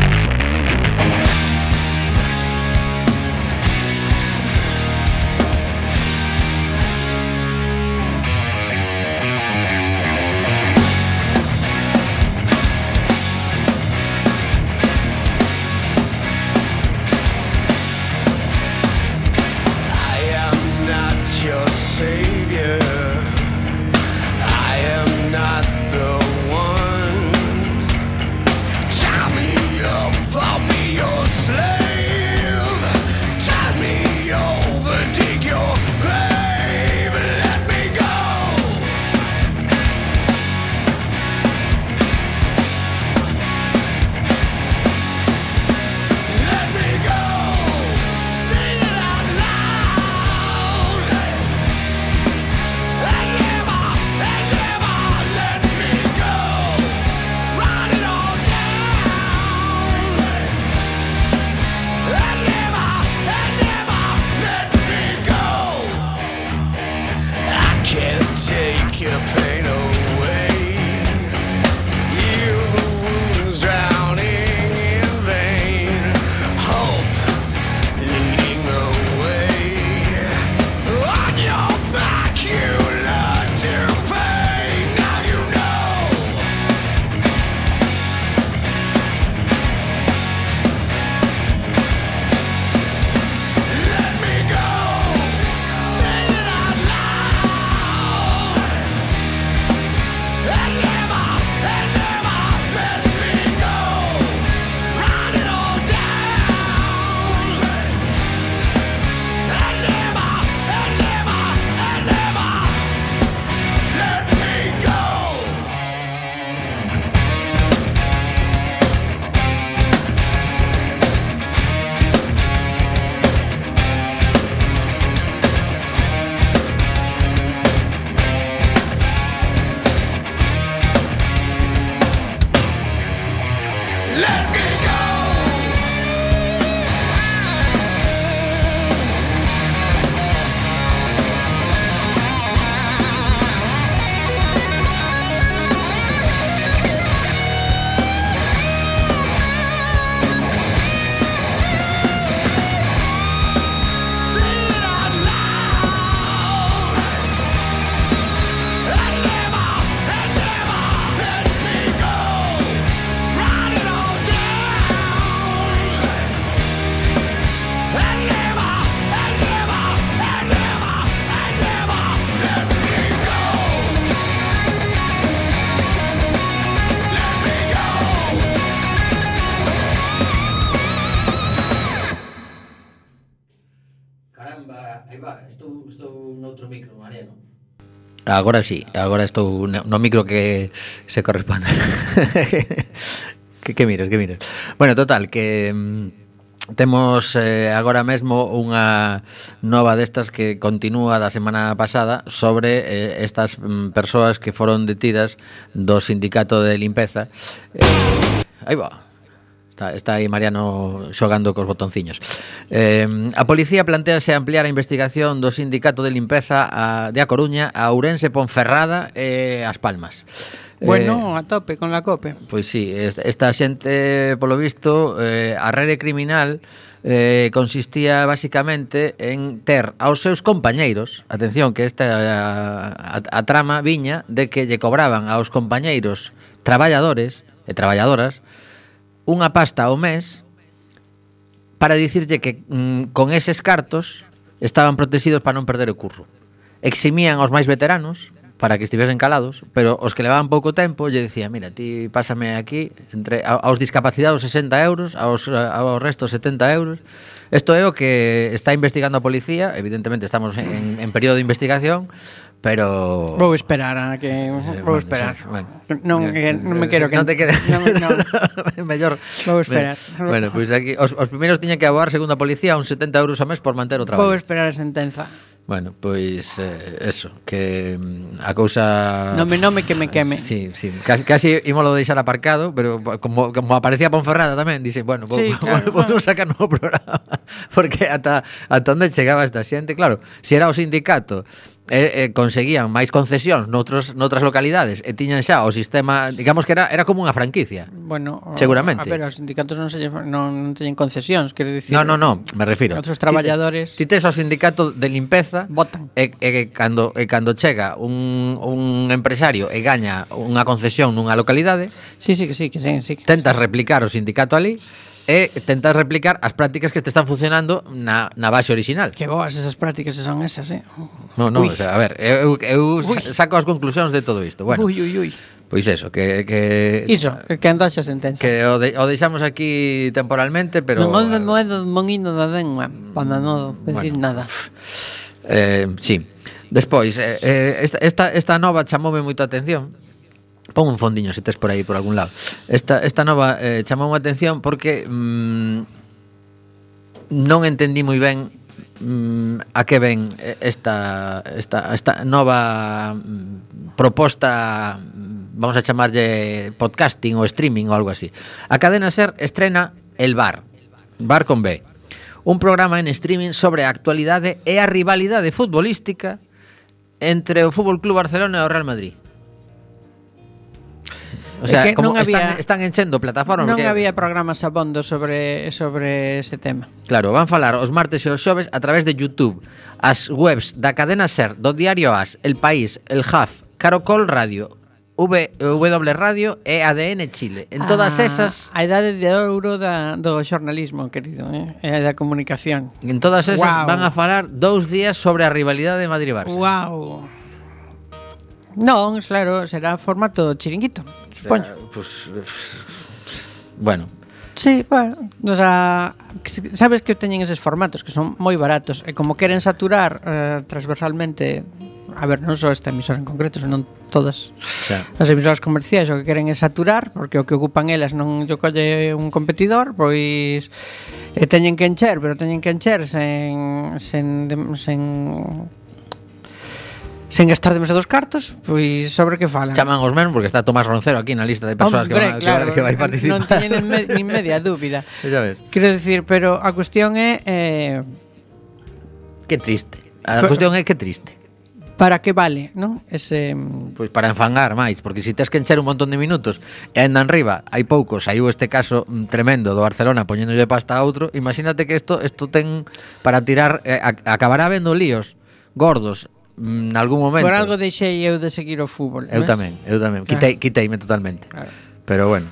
Agora sí, agora estou no micro que se corresponde. <laughs> que, que miras, que miras. Bueno, total, que mm, temos eh, agora mesmo unha nova destas que continúa da semana pasada sobre eh, estas mm, persoas que foron detidas do sindicato de limpeza. Eh, aí va. Está, está aí Mariano xogando cos botonciños. Eh, a policía plantease ampliar a investigación do Sindicato de Limpeza a, de A Coruña a Ourense Ponferrada e eh, As Palmas. Eh, bueno, eh, a tope con la COPE. Pois sí, esta, esta xente, polo visto, eh, a rede criminal eh, consistía basicamente en ter aos seus compañeiros atención que esta a, a, a trama viña de que lle cobraban aos compañeiros traballadores e traballadoras unha pasta ao mes para dicirlle que mm, con eses cartos estaban protegidos para non perder o curro. Eximían aos máis veteranos para que estivesen calados, pero os que levaban pouco tempo lle decía, mira, ti pásame aquí entre aos discapacitados 60 euros, aos, aos restos 70 euros. Isto é o que está investigando a policía, evidentemente estamos en, en período de investigación, pero vou esperar a que eh, vou esperar. Sí, bueno, non eh, que, non me eh, quero que non te quedes. Non, non. <laughs> mellor vou esperar. Bueno, pois pues aquí os, os primeiros tiñen que aboar segundo a policía uns 70 euros ao mes por manter o traballo. Vou esperar a sentenza. Bueno, pois eh, eso, que mm, a cousa Non me nome que me queme. Sí, sí, casi, casi ímolo deixar aparcado, pero como, como aparecía Ponferrada tamén, dice, bueno, vou, sí, claro, vou, vou, vou sacar novo <laughs> programa porque ata ata onde chegaba esta xente, claro, se si era o sindicato eh, eh, conseguían máis concesións noutros, noutras localidades e tiñan xa o sistema, digamos que era era como unha franquicia. Bueno, seguramente. A ver, os sindicatos non, se, non, non teñen concesións, queres dicir? No, no, no, me refiro. Outros traballadores. Ti, ti tes o sindicato de limpeza votan. E, e, e cando e cando chega un, un empresario e gaña unha concesión nunha localidade, Sí, sí, que sí, que sí, sí. Que... Tentas replicar o sindicato ali e tentas replicar as prácticas que te están funcionando na, na base original. Que boas esas prácticas son esas, eh? No, no, ui. o sea, a ver, eu, eu ui. saco as conclusións de todo isto. Bueno, ui, ui, ui. Pois eso, que... que Iso, que andaxe a sentenza. Que o, de, o deixamos aquí temporalmente, pero... Non non, moedo monino da denma, para non decir bueno. nada. Eh, sí. Despois, eh, eh esta, esta, esta nova chamoume moita atención, Pon un fondiño se tes por aí por algún lado. Esta, esta nova eh, chamou a atención porque mm, non entendí moi ben mm, a que ven eh, esta, esta, esta nova mm, proposta mm, vamos a chamarlle podcasting ou streaming ou algo así. A cadena Ser estrena El Bar, Bar con B, un programa en streaming sobre a actualidade e a rivalidade futbolística entre o Fútbol Club Barcelona e o Real Madrid. O sea, que como non había, están, están enchendo plataformas Non porque... había programas abondo sobre sobre ese tema. Claro, van falar os martes e os xoves a través de YouTube. As webs da cadena SER, do diario AS, El País, El Jaf, Carocol Radio, V, w Radio e ADN Chile. En todas ah, esas... A idade de ouro da, do xornalismo, querido, eh? e da comunicación. En todas esas wow. van a falar dous días sobre a rivalidade de Madrid-Barça. Wow. Non, claro, será formato chiringuito, supoño. Será, pues, bueno. Sí, bueno, o sea, sabes que teñen eses formatos que son moi baratos e como queren saturar eh, transversalmente a ver, non só esta emisora en concreto, senón todas xa. as emisoras comerciais o que queren é saturar, porque o que ocupan elas non yo colle un competidor, pois e teñen que encher, pero teñen que encher sen sen sen sen gastar demasiados cartos, pois sobre que falan. Chaman os mesmos porque está Tomás Roncero aquí na lista de persoas que, van, claro, que, vai participar. Non teñen me, nin media dúbida. <laughs> Ya ves. Quero decir, pero a cuestión é eh... que triste. A pero, cuestión é que triste. Para que vale, non? Ese mm, Pois para enfangar máis, porque se si tes que encher un montón de minutos e andan riba, hai pouco, saiu este caso mm, tremendo do Barcelona poñéndolle pasta a outro, imagínate que isto isto ten para tirar eh, acabará vendo líos gordos Mm, en algún momento. Por algo deixei eu de seguir o fútbol. Eu ves? tamén, eu tamén. Quitei, quiteime totalmente. Claro. Pero bueno,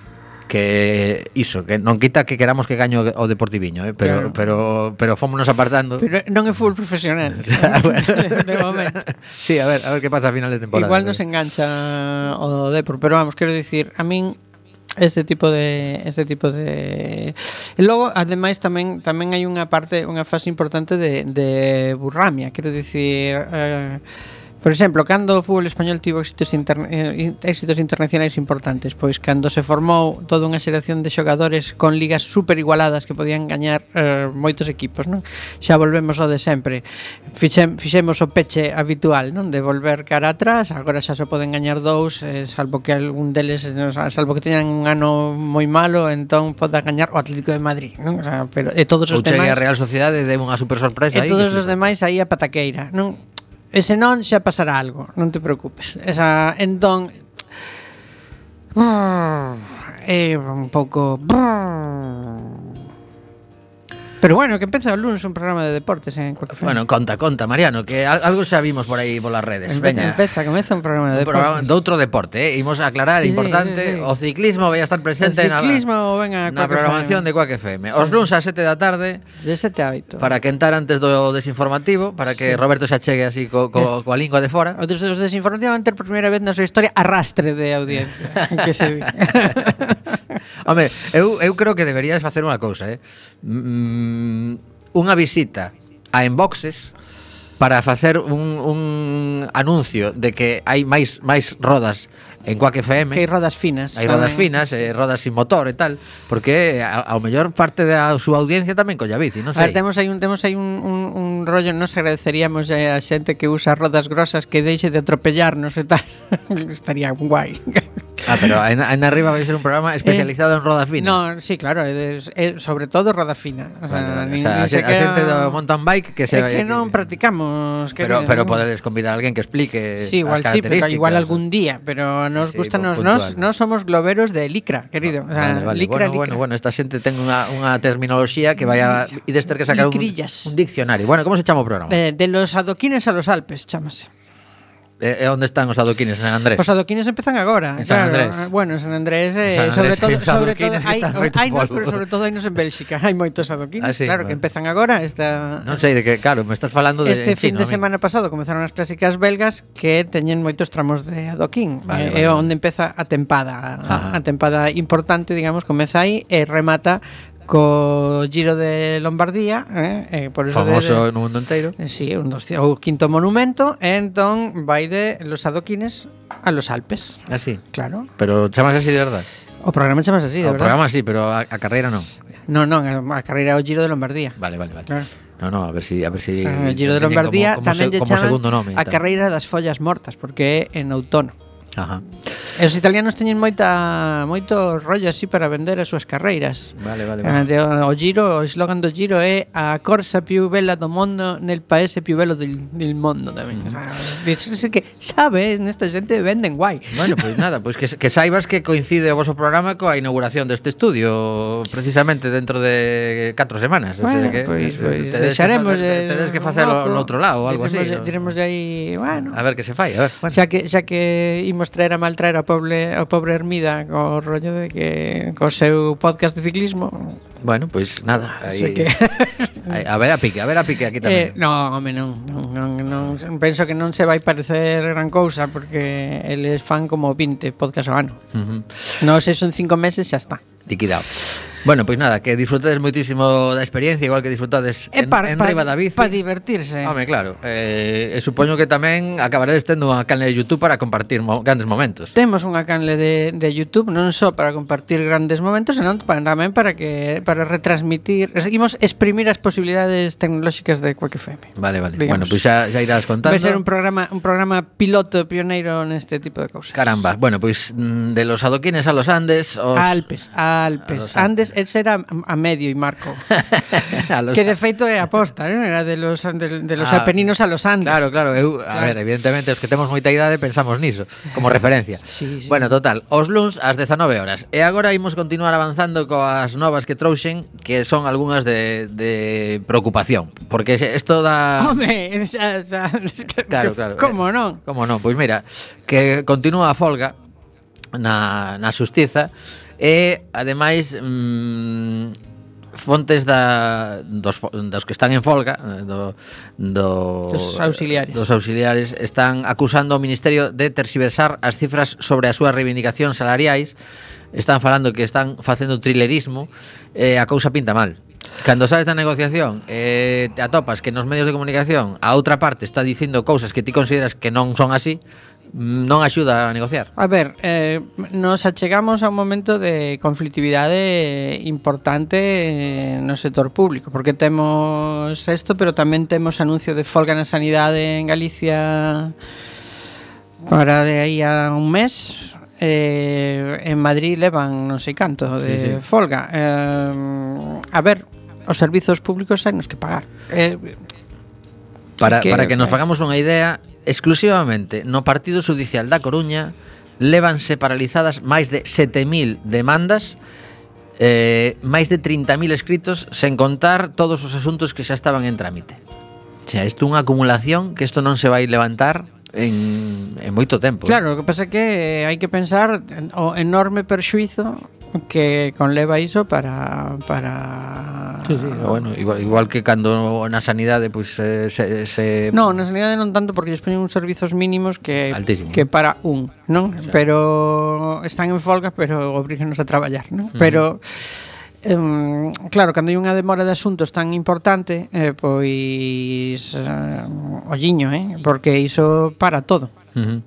que iso, que non quita que queramos que gaño o Deportiviño, eh? pero, claro. pero, pero fómonos apartando. Pero non é fútbol profesional, <laughs> <laughs> de momento. Sí, a ver, a ver que pasa a final de temporada. Igual nos engancha o Depor, pero vamos, quero dicir, a min Este tipo de este tipo de e logo ademais tamén tamén hai unha parte unha fase importante de de burramia, quero dicir eh Por exemplo, cando o fútbol español tivo éxitos, interne eh, éxitos internacionais importantes? Pois cando se formou toda unha xeración de xogadores con ligas super igualadas que podían gañar eh, moitos equipos, non? Xa volvemos ao de sempre. Fixem, fixemos o peche habitual, non? De volver cara atrás, agora xa se poden gañar dous, eh, salvo que algún deles, eh, salvo que teñan un ano moi malo, entón poda gañar o Atlético de Madrid, non? O sea, pero e todos os Ou demais... a Real Sociedade de unha super sorpresa e aí. E todos os demais aí a pataqueira, non? E senón xa pasará algo, non te preocupes. Esa, entón... <sighs> É un pouco... Brrr, Pero bueno, que empeza o lunes un programa de deportes eh, en Cuacafé. Bueno, conta, conta, Mariano, que algo xa vimos por aí polas redes. Empeza, Veña. empeza, comeza un programa de deportes. Un programa de outro deporte, eh? imos a aclarar, sí, importante, sí, sí, o ciclismo vai a estar presente na, ven a na programación de Cuac FM. Sí. Os luns a 7 da tarde. De 7 a 8. Para quentar antes do desinformativo, para que sí. Roberto se achegue así co, co, eh. coa lingua de fora. Outros dos desinformativos van ter por primeira vez na súa historia arrastre de audiencia. <laughs> que se <laughs> Home, eu, eu creo que deberías facer unha cousa, eh? Mm, unha visita a Enboxes para facer un, un anuncio de que hai máis máis rodas en Quack FM. Que hai rodas finas. Hai rodas finas, eh, rodas sin motor e tal, porque a, ao mellor parte da súa audiencia tamén colla bici, non sei. A ver, temos aí un temos aí un, un, un rollo, nos agradeceríamos a xente que usa rodas grosas que deixe de atropellarnos e tal. <laughs> Estaría guai. Ah, pero en, en arriba vai ser un programa eh, especializado eh, en roda fina. No, sí, claro, é, é, sobre todo roda fina. O sea, vale, nin, o sea, nin a, queda, a xente do mountain bike que se é que non practicamos, que Pero pero podedes convidar a alguén que explique sí, igual as sí, pero igual algún día, pero nos sí, gustan nos nos, nos somos globeros de licra, querido. O sea, vale, vale. licra, bueno, licra. bueno, bueno, esta xente ten unha unha terminoloxía que vaya mm, ides ter que sacar Licrillas. un, un diccionario. Bueno, como se chama o programa? Eh, de los adoquines a los Alpes, chamase. Eh, eh, onde están os adoquines en San Andrés? Os adoquines empezan agora. En San claro. Andrés. Ah, bueno, en San Andrés, eh, San Andrés <laughs> sobre todo, sobre todo hai, hai nos, pero sobre todo hai nos en Bélxica. Hai moitos adoquines, ah, sí, claro, bueno. que empezan agora esta Non sei de que, claro, me estás falando de Este fin chino, de semana pasado comenzaron as clásicas belgas que teñen moitos tramos de adoquín. Vale, eh, vale. É onde empeza a tempada, Ajá. a tempada importante, digamos, comeza aí e remata co Giro de Lombardía, eh, eh por eso famoso de, no mundo inteiro. Eh, sí, un dos, o quinto monumento, e entón vai de los adoquines a los Alpes. Ah, así. Claro. Pero chamas así de verdad. O programa chamas así, de o verdad. O programa sí, pero a, a carreira non. Non, non, a carreira o Giro de Lombardía. Vale, vale, vale. Claro. No, no, a ver si a ver si ah, o Giro de Lombardía como, como tamén se, como lle nome, a tal. carreira das follas mortas porque é en outono. Ajá. E os italianos teñen moita moito rollo así para vender as súas carreiras. Vale, vale, vale. O giro, o eslogan do giro é a corsa più bella do mondo nel paese più bello del, del mondo tamén. Mm. O sea, mm. dices que sabes, nesta xente venden guai. Bueno, pois pues nada, pois pues que, que saibas que coincide o vosso programa coa inauguración deste estudio precisamente dentro de 4 semanas, bueno, o sea que pois, pues, pues, deixaremos tedes que facelo no outro lado ou algo diremos, así. Diremos, ¿no? diremos de aí, bueno. A ver que se fai, a ver. Bueno. Xa que xa que imos conseguimos traer a maltraer ao pobre, ao pobre Hermida co rollo de que co seu podcast de ciclismo. Bueno, pois pues, nada, aí que... <laughs> aí, a ver a pique, a ver a pique aquí tamén. Eh, no, home, non, non, non, non, penso que non se vai parecer gran cousa porque eles fan como 20 podcast ao ano. Uh -huh. Non sei son 5 meses, xa está. Liquidado. Bueno, pois nada, que disfrutades moitísimo da experiencia, igual que disfrutades en, par, en pa, riba da bici. Para divertirse. Home, claro. Eh, e supoño que tamén acabaredes tendo unha canle de YouTube para compartir mo grandes momentos. Temos unha canle de, de YouTube non só para compartir grandes momentos, senón tamén para que para retransmitir, seguimos exprimir as posibilidades tecnolóxicas de Quack FM. Vale, vale. Digamos. Bueno, pois pues xa, xa irás contando. Vai ser un programa un programa piloto pioneiro neste tipo de cousas. Caramba. Bueno, pois pues, mm, de los adoquines a los Andes, os... Alpes, Alpes, a los Andes es, ese era a medio y Marco. <laughs> los... Que de feito é aposta, ¿eh? Era de los, de, de los ah, apeninos a los Andes. Claro, claro, eu, claro. A ver, evidentemente, os que temos moita idade pensamos niso, como <laughs> referencia. sí, sí. Bueno, total, os luns ás 19 horas. E agora imos continuar avanzando coas novas que trouxen, que son algunhas de, de preocupación. Porque isto da... <laughs> Home, xa, xa, que, claro, claro. Como eh, non? Como non? Pois mira, que continúa a folga na, na Xustiza E, ademais, mm, fontes da, dos, dos que están en folga eh, do, do, dos auxiliares. dos auxiliares están acusando ao Ministerio de tersiversar as cifras sobre as súas reivindicacións salariais. Están falando que están facendo trilerismo e eh, a cousa pinta mal. Cando sabes da negociación e eh, te atopas que nos medios de comunicación a outra parte está dicindo cousas que ti consideras que non son así non axuda a negociar. A ver, eh, nos achegamos a un momento de conflictividade importante no sector público, porque temos isto, pero tamén temos anuncio de folga na sanidade en Galicia para de aí a un mes. Eh, en Madrid levan non sei canto de sí, sí. folga. Eh, a ver, os servizos públicos hai nos que pagar. Eh, Para, que, para que nos eh, fagamos unha idea, exclusivamente no Partido Judicial da Coruña levanse paralizadas máis de 7.000 demandas eh, máis de 30.000 escritos sen contar todos os asuntos que xa estaban en trámite. O sea, isto unha acumulación que isto non se vai levantar en, en moito tempo. Eh. Claro, o que pasa é que eh, hai que pensar o enorme perxuizo que conleva iso para para Sí, sí, bueno, igual, igual que cando na sanidade pois pues, eh, se, se No, na sanidade non tanto porque lles poñen uns servizos mínimos que Altísimo. que para un, non? Pero están en folga, pero obriganos a traballar, non? Uh -huh. Pero Um, claro, cando hai unha demora de asuntos tan importante, eh, pois eh, uh, olliño, eh, porque iso para todo. Uh -huh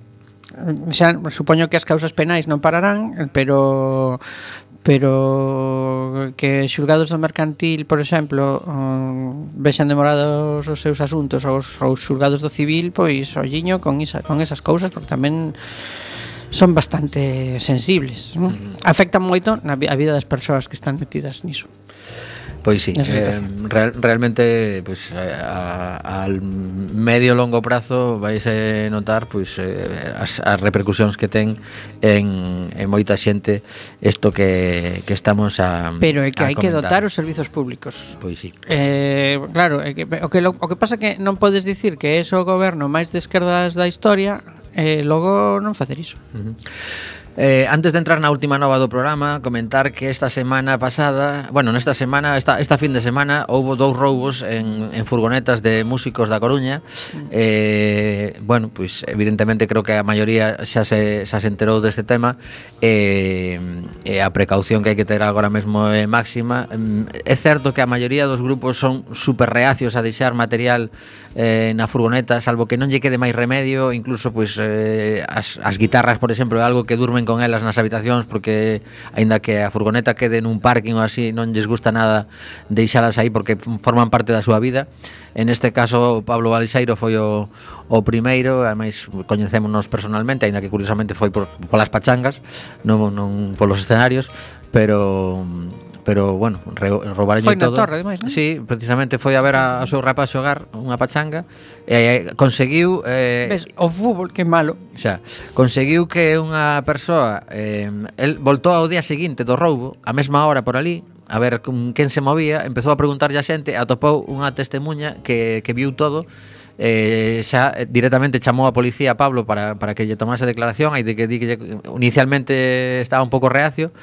xa supoño que as causas penais non pararán, pero pero que xulgados do mercantil, por exemplo, um, vexan demorados os seus asuntos aos, aos xulgados do civil, pois olliño con, isa, con esas cousas, porque tamén son bastante sensibles. ¿no? Afectan moito na, a vida das persoas que están metidas niso. Pois sí, eh, real, realmente pues, eh, a, al medio longo prazo vais a notar pois, eh, as, as repercusións que ten en, en moita xente isto que, que estamos a Pero é que hai que dotar os servizos públicos. Pois sí. Eh, claro, que, o que, lo, o que pasa que non podes dicir que é o goberno máis de esquerdas da historia e eh, logo non facer iso. Uh -huh. Eh, antes de entrar na última nova do programa, comentar que esta semana pasada, bueno, nesta semana, esta, esta fin de semana, houbo dous roubos en, en furgonetas de músicos da Coruña. Eh, bueno, pois pues, evidentemente creo que a maioría xa se, xa se enterou deste tema eh, e eh, a precaución que hai que ter agora mesmo é máxima. Mm, é certo que a maioría dos grupos son super reacios a deixar material eh, na furgoneta, salvo que non lle quede máis remedio, incluso pois eh, as, as guitarras, por exemplo, é algo que durmen con elas nas habitacións porque aínda que a furgoneta quede nun parking ou así, non lles gusta nada deixalas aí porque forman parte da súa vida. En este caso, Pablo Balseiro foi o, o primeiro, ademais coñecémonos personalmente, aínda que curiosamente foi por, polas pachangas, non, non polos escenarios, pero pero bueno, roubarlle todo. Foi na torre, ademais, non? Sí, precisamente foi a ver a, a seu rapaz xogar unha pachanga e eh, conseguiu eh, Ves, o fútbol que malo. Xa, conseguiu que unha persoa eh, el voltou ao día seguinte do roubo, a mesma hora por ali, a ver quen se movía, empezou a preguntarlle a xente, atopou unha testemunha que, que viu todo eh, xa eh, directamente chamou a policía a Pablo para, para que lle tomase declaración aí de que, di que lle, inicialmente estaba un pouco reacio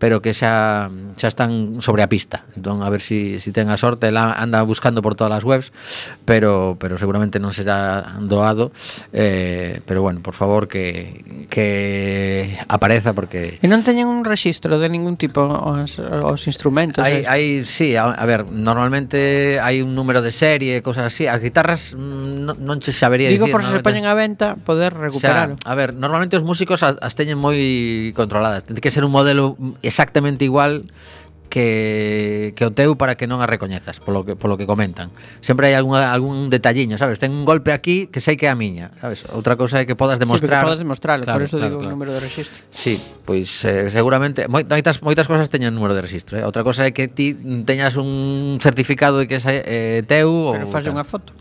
pero que xa xa están sobre a pista. Entón a ver se si, si ten a sorte, ela anda buscando por todas as webs, pero pero seguramente non será doado. Eh, pero bueno, por favor que que apareza porque E non teñen un rexistro de ningún tipo os, os instrumentos. Hai hai si, sí, a, a ver, normalmente hai un número de serie, cosas así. As guitarras mm, non, non che sabería Digo, dicir. Por se, se poñen a venta poder recuperalo. O sea, a ver, normalmente os músicos as, as teñen moi controladas. Ten que ser un modelo exactamente igual que, que o teu para que non a recoñezas, polo que, polo que comentan. Sempre hai algún, algún detalliño, sabes? Ten un golpe aquí que sei que é a miña, sabes? Outra cousa é que podas demostrar... Sí, podas demostrarlo, claro, por eso claro, digo claro. o número de registro. Sí, pois eh, seguramente moitas moitas cosas teñen número de registro, eh? Outra cosa é que ti teñas un certificado de que é eh, teu Pero ou faz unha foto.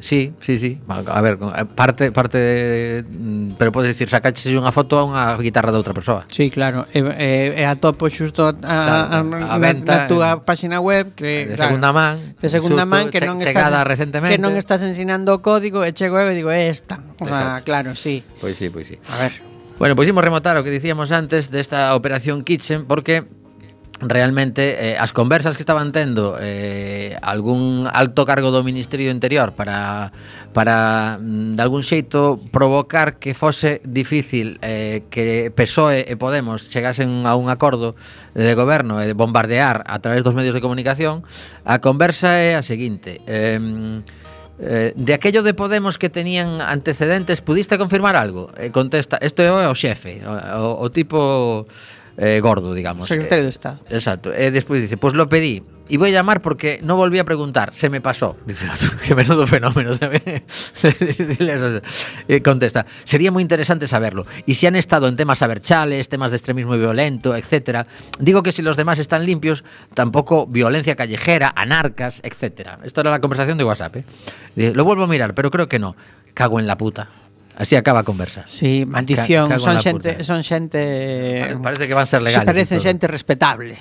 Sí, sí, sí. A ver, eh, parte, parte mm, pero podes dicir, sacaches unha foto a unha guitarra de outra persoa. Sí, claro. E, e, e atopo xusto a, claro, a, a, venta, na, na túa páxina web que, de claro, segunda man. De segunda xusto, man que non estás recentemente. que non estás ensinando o código e chego eu e digo, esta". O sea, Exacto. claro, sí. Pois pues sí, pois pues sí. A ver. Bueno, pois pues imos rematar o que dicíamos antes desta operación Kitchen porque realmente eh, as conversas que estaban tendo eh, algún alto cargo do Ministerio do Interior para, para mm, de algún xeito provocar que fose difícil eh, que PSOE e Podemos chegasen a un acordo de goberno e de bombardear a través dos medios de comunicación a conversa é a seguinte eh, Eh, de aquello de Podemos que tenían antecedentes, pudiste confirmar algo? Eh, contesta, isto é o xefe, o, o tipo eh, gordo, digamos. Secretario Eh, de Estado. Exacto. E despois dice, pues lo pedí. Y voy a llamar porque no volví a preguntar, se me pasó. Dice el otro, <laughs> que menudo fenómeno. <laughs> Y contesta, sería muy interesante saberlo. Y si han estado en temas aberchales, temas de extremismo violento, etcétera. Digo que si los demás están limpios, tampoco violencia callejera, anarcas, etcétera. Esto era la conversación de WhatsApp. ¿eh? Dice, lo vuelvo a mirar, pero creo que no. Cago en la puta. Así acaba a conversa. Sí, maldición, Ca son xente, son xente parece que van ser legales. Se parece xente respetable.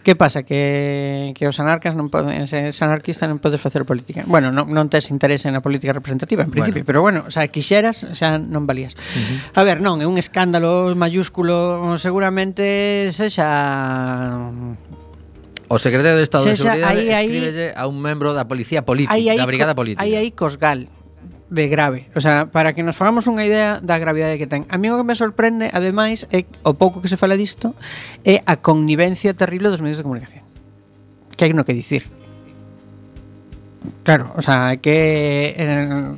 Que pasa que que os anarcas non poden ser anarquista non podes facer política. Bueno, non, non tes interese na política representativa en principio, bueno. pero bueno, o sea, quixeras, xa non valías. Uh -huh. A ver, non, é un escándalo mayúsculo, seguramente sexa O secretario de Estado sexa, de Seguridade aí, escríbelle a un membro da policía política, aí, aí, da brigada política. Aí aí Cosgal, de grave. O sea, para que nos fagamos unha idea da gravidade que ten. A mí o que me sorprende, ademais, é o pouco que se fala disto, é a connivencia terrible dos medios de comunicación. Que hai no que dicir. Claro, o sea, que... Eh,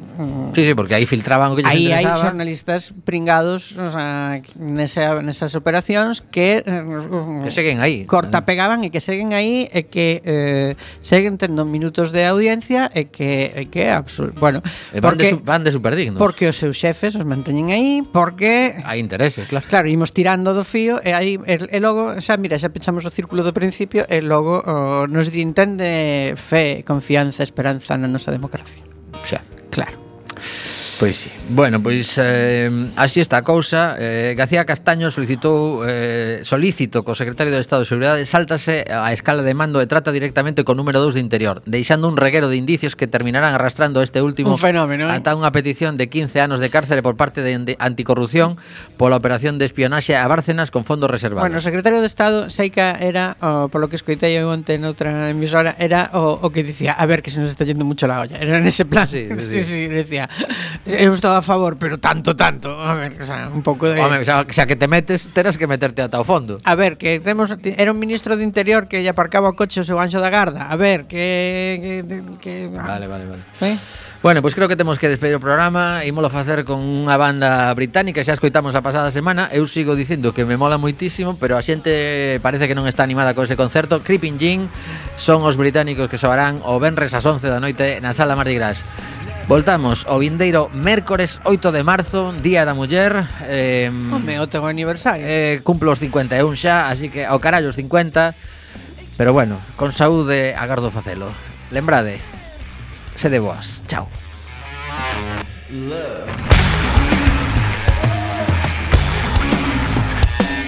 sí, sí, porque aí filtraban o que Aí hai xornalistas pringados o sea, nesa, nesas operacións que... Eh, que seguen aí. Corta pegaban e que seguen aí e que eh, seguen tendo minutos de audiencia e que... E que absurdo. Bueno, e van, porque, de, van de superdignos. Porque os seus xefes os manteñen aí, porque... Hai intereses, claro. Claro, imos tirando do fío e aí... E, e logo, xa, mira, xa pechamos o círculo do principio e logo oh, nos di entende fe, confianza, esperanza na nosa democracia. Xa, claro. Pois sí. Bueno, pois eh, así está a cousa. Eh, García Castaño solicitou eh, solícito co secretario de Estado de Seguridade sáltase a escala de mando e trata directamente co número 2 de interior, deixando un reguero de indicios que terminarán arrastrando este último un fenómeno, eh? ata unha petición de 15 anos de cárcere por parte de anticorrupción pola operación de espionaxe a Bárcenas con fondos reservados. Bueno, o secretario de Estado Seica era, o, polo que escoitei eu onte noutra emisora, era o, o que dicía, a ver que se nos está yendo mucho la olla. Era en ese plan. Sí, sí, <laughs> sí, sí decía Eu estou a favor, pero tanto, tanto. A ver, o sea, un pouco de... Home, xa, xa que te metes, terás que meterte ata o fondo. A ver, que temos era un ministro de Interior que lle aparcaba o coche o seu anxo da garda. A ver, que... que, que... Ah. Vale, vale, vale. ¿Eh? Bueno, pois pues creo que temos que despedir o programa Imolo facer con unha banda británica Xa escoitamos a pasada semana Eu sigo dicindo que me mola moitísimo Pero a xente parece que non está animada con ese concerto Creeping Jean Son os británicos que soarán o Benres ás 11 da noite Na sala Mardi Gras Voltamos o vindeiro mércores 8 de marzo, Día da Muller eh, Home, o teu aniversario. eh, Cumplo os 51 xa, así que ao carallo os 50 Pero bueno, con saúde agardo facelo. Lembrade, sede boas, chao. Love.